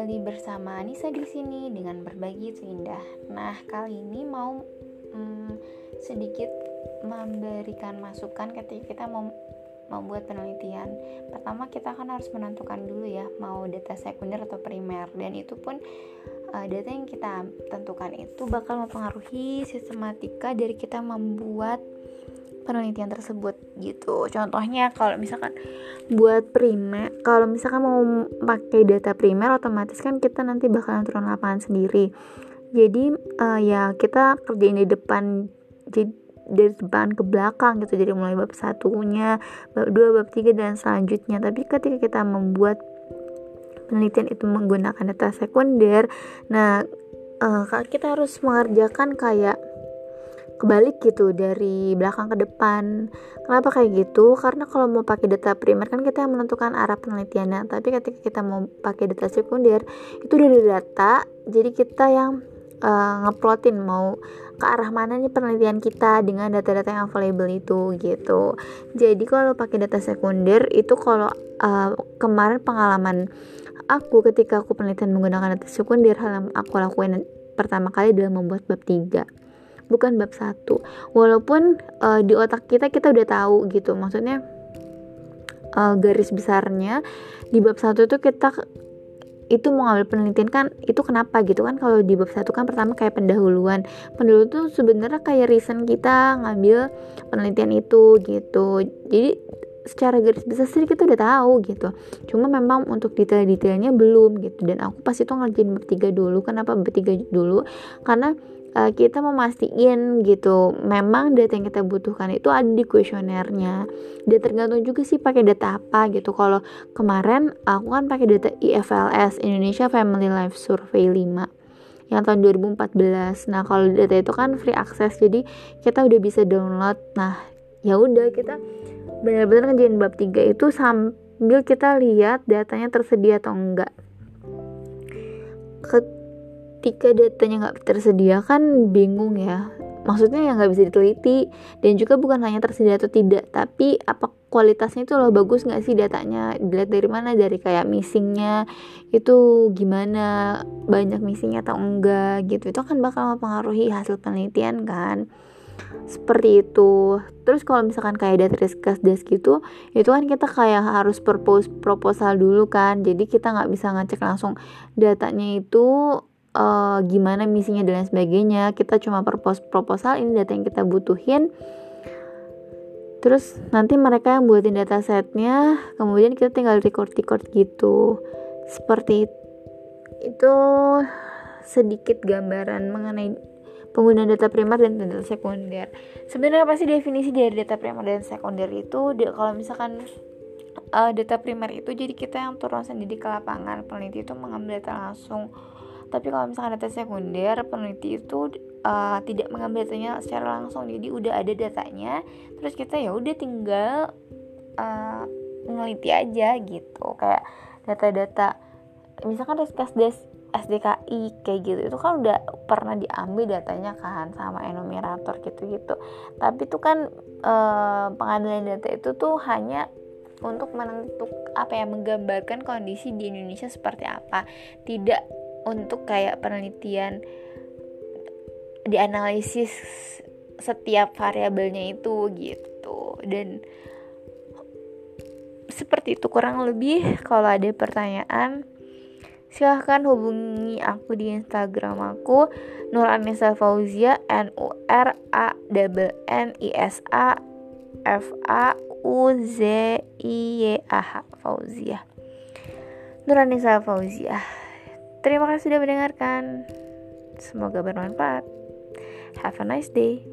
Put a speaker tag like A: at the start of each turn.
A: kembali bersama Anissa di sini dengan berbagi itu indah. Nah, kali ini mau hmm, sedikit memberikan masukan ketika kita mau membuat penelitian. Pertama, kita kan harus menentukan dulu ya mau data sekunder atau primer dan itu pun uh, data yang kita tentukan itu bakal mempengaruhi sistematika dari kita membuat penelitian tersebut gitu. Contohnya kalau misalkan buat primer, kalau misalkan mau pakai data primer otomatis kan kita nanti bakalan turun lapangan sendiri. Jadi uh, ya kita kerjain di depan jadi dari depan ke belakang gitu jadi mulai bab satunya bab dua bab tiga dan selanjutnya tapi ketika kita membuat penelitian itu menggunakan data sekunder nah uh, kita harus mengerjakan kayak kebalik gitu dari belakang ke depan. Kenapa kayak gitu? Karena kalau mau pakai data primer kan kita yang menentukan arah penelitiannya, tapi ketika kita mau pakai data sekunder itu dari data, jadi kita yang uh, ngeplotin mau ke arah mana nih penelitian kita dengan data-data yang available itu gitu. Jadi kalau pakai data sekunder itu kalau uh, kemarin pengalaman aku ketika aku penelitian menggunakan data sekunder hal yang aku lakuin pertama kali adalah membuat bab 3 bukan bab satu. Walaupun uh, di otak kita kita udah tahu gitu. Maksudnya uh, garis besarnya di bab satu itu kita itu mau ngambil penelitian kan itu kenapa gitu kan? Kalau di bab satu kan pertama kayak pendahuluan. Pendahuluan itu sebenarnya kayak reason kita ngambil penelitian itu gitu. Jadi secara garis besar sih kita udah tahu gitu. Cuma memang untuk detail-detailnya belum gitu. Dan aku pas itu ngerjain bab tiga dulu. Kenapa bab tiga dulu? Karena uh, kita memastikan gitu memang data yang kita butuhkan itu ada di kuesionernya. Dan tergantung juga sih pakai data apa gitu. Kalau kemarin aku kan pakai data IFLS Indonesia Family Life Survey 5 yang tahun 2014 nah kalau data itu kan free access jadi kita udah bisa download. Nah ya udah kita benar-benar ngerjain bab 3 itu sambil kita lihat datanya tersedia atau enggak ketika datanya nggak tersedia kan bingung ya. Maksudnya yang nggak bisa diteliti. Dan juga bukan hanya tersedia atau tidak tapi apa kualitasnya itu loh bagus nggak sih datanya? Dilihat dari mana? Dari kayak missingnya itu gimana? Banyak missingnya atau enggak gitu. Itu kan bakal mempengaruhi hasil penelitian kan. Seperti itu. Terus kalau misalkan kayak data risk desk gitu itu kan kita kayak harus propose proposal dulu kan. Jadi kita nggak bisa ngecek langsung datanya itu uh, gimana misinya dan lain sebagainya. Kita cuma propos proposal ini data yang kita butuhin. Terus nanti mereka yang buatin data setnya kemudian kita tinggal record record gitu. Seperti itu sedikit gambaran mengenai penggunaan data primer dan data sekunder. Sebenarnya apa sih definisi dari data primer dan sekunder itu? Kalau misalkan uh, data primer itu jadi kita yang turun sendiri ke lapangan. Peneliti itu mengambil data langsung tapi kalau misalkan data sekunder peneliti itu uh, tidak mengambil datanya secara langsung. Jadi udah ada datanya terus kita ya udah tinggal uh, meneliti aja gitu. Kayak data-data misalkan des SDKI kayak gitu itu kan udah pernah diambil datanya kan sama enumerator gitu-gitu. Tapi itu kan uh, pengadilan data itu tuh hanya untuk menentuk apa ya menggambarkan kondisi di Indonesia seperti apa. Tidak untuk kayak penelitian dianalisis setiap variabelnya itu gitu. Dan seperti itu kurang lebih. Kalau ada pertanyaan silahkan hubungi aku di Instagram aku Nur Anissa Fauzia N U R A N I S A F A U Z I Y A H Fauzia. Nur Anissa Fauzia Terima kasih sudah mendengarkan. Semoga bermanfaat. Have a nice day.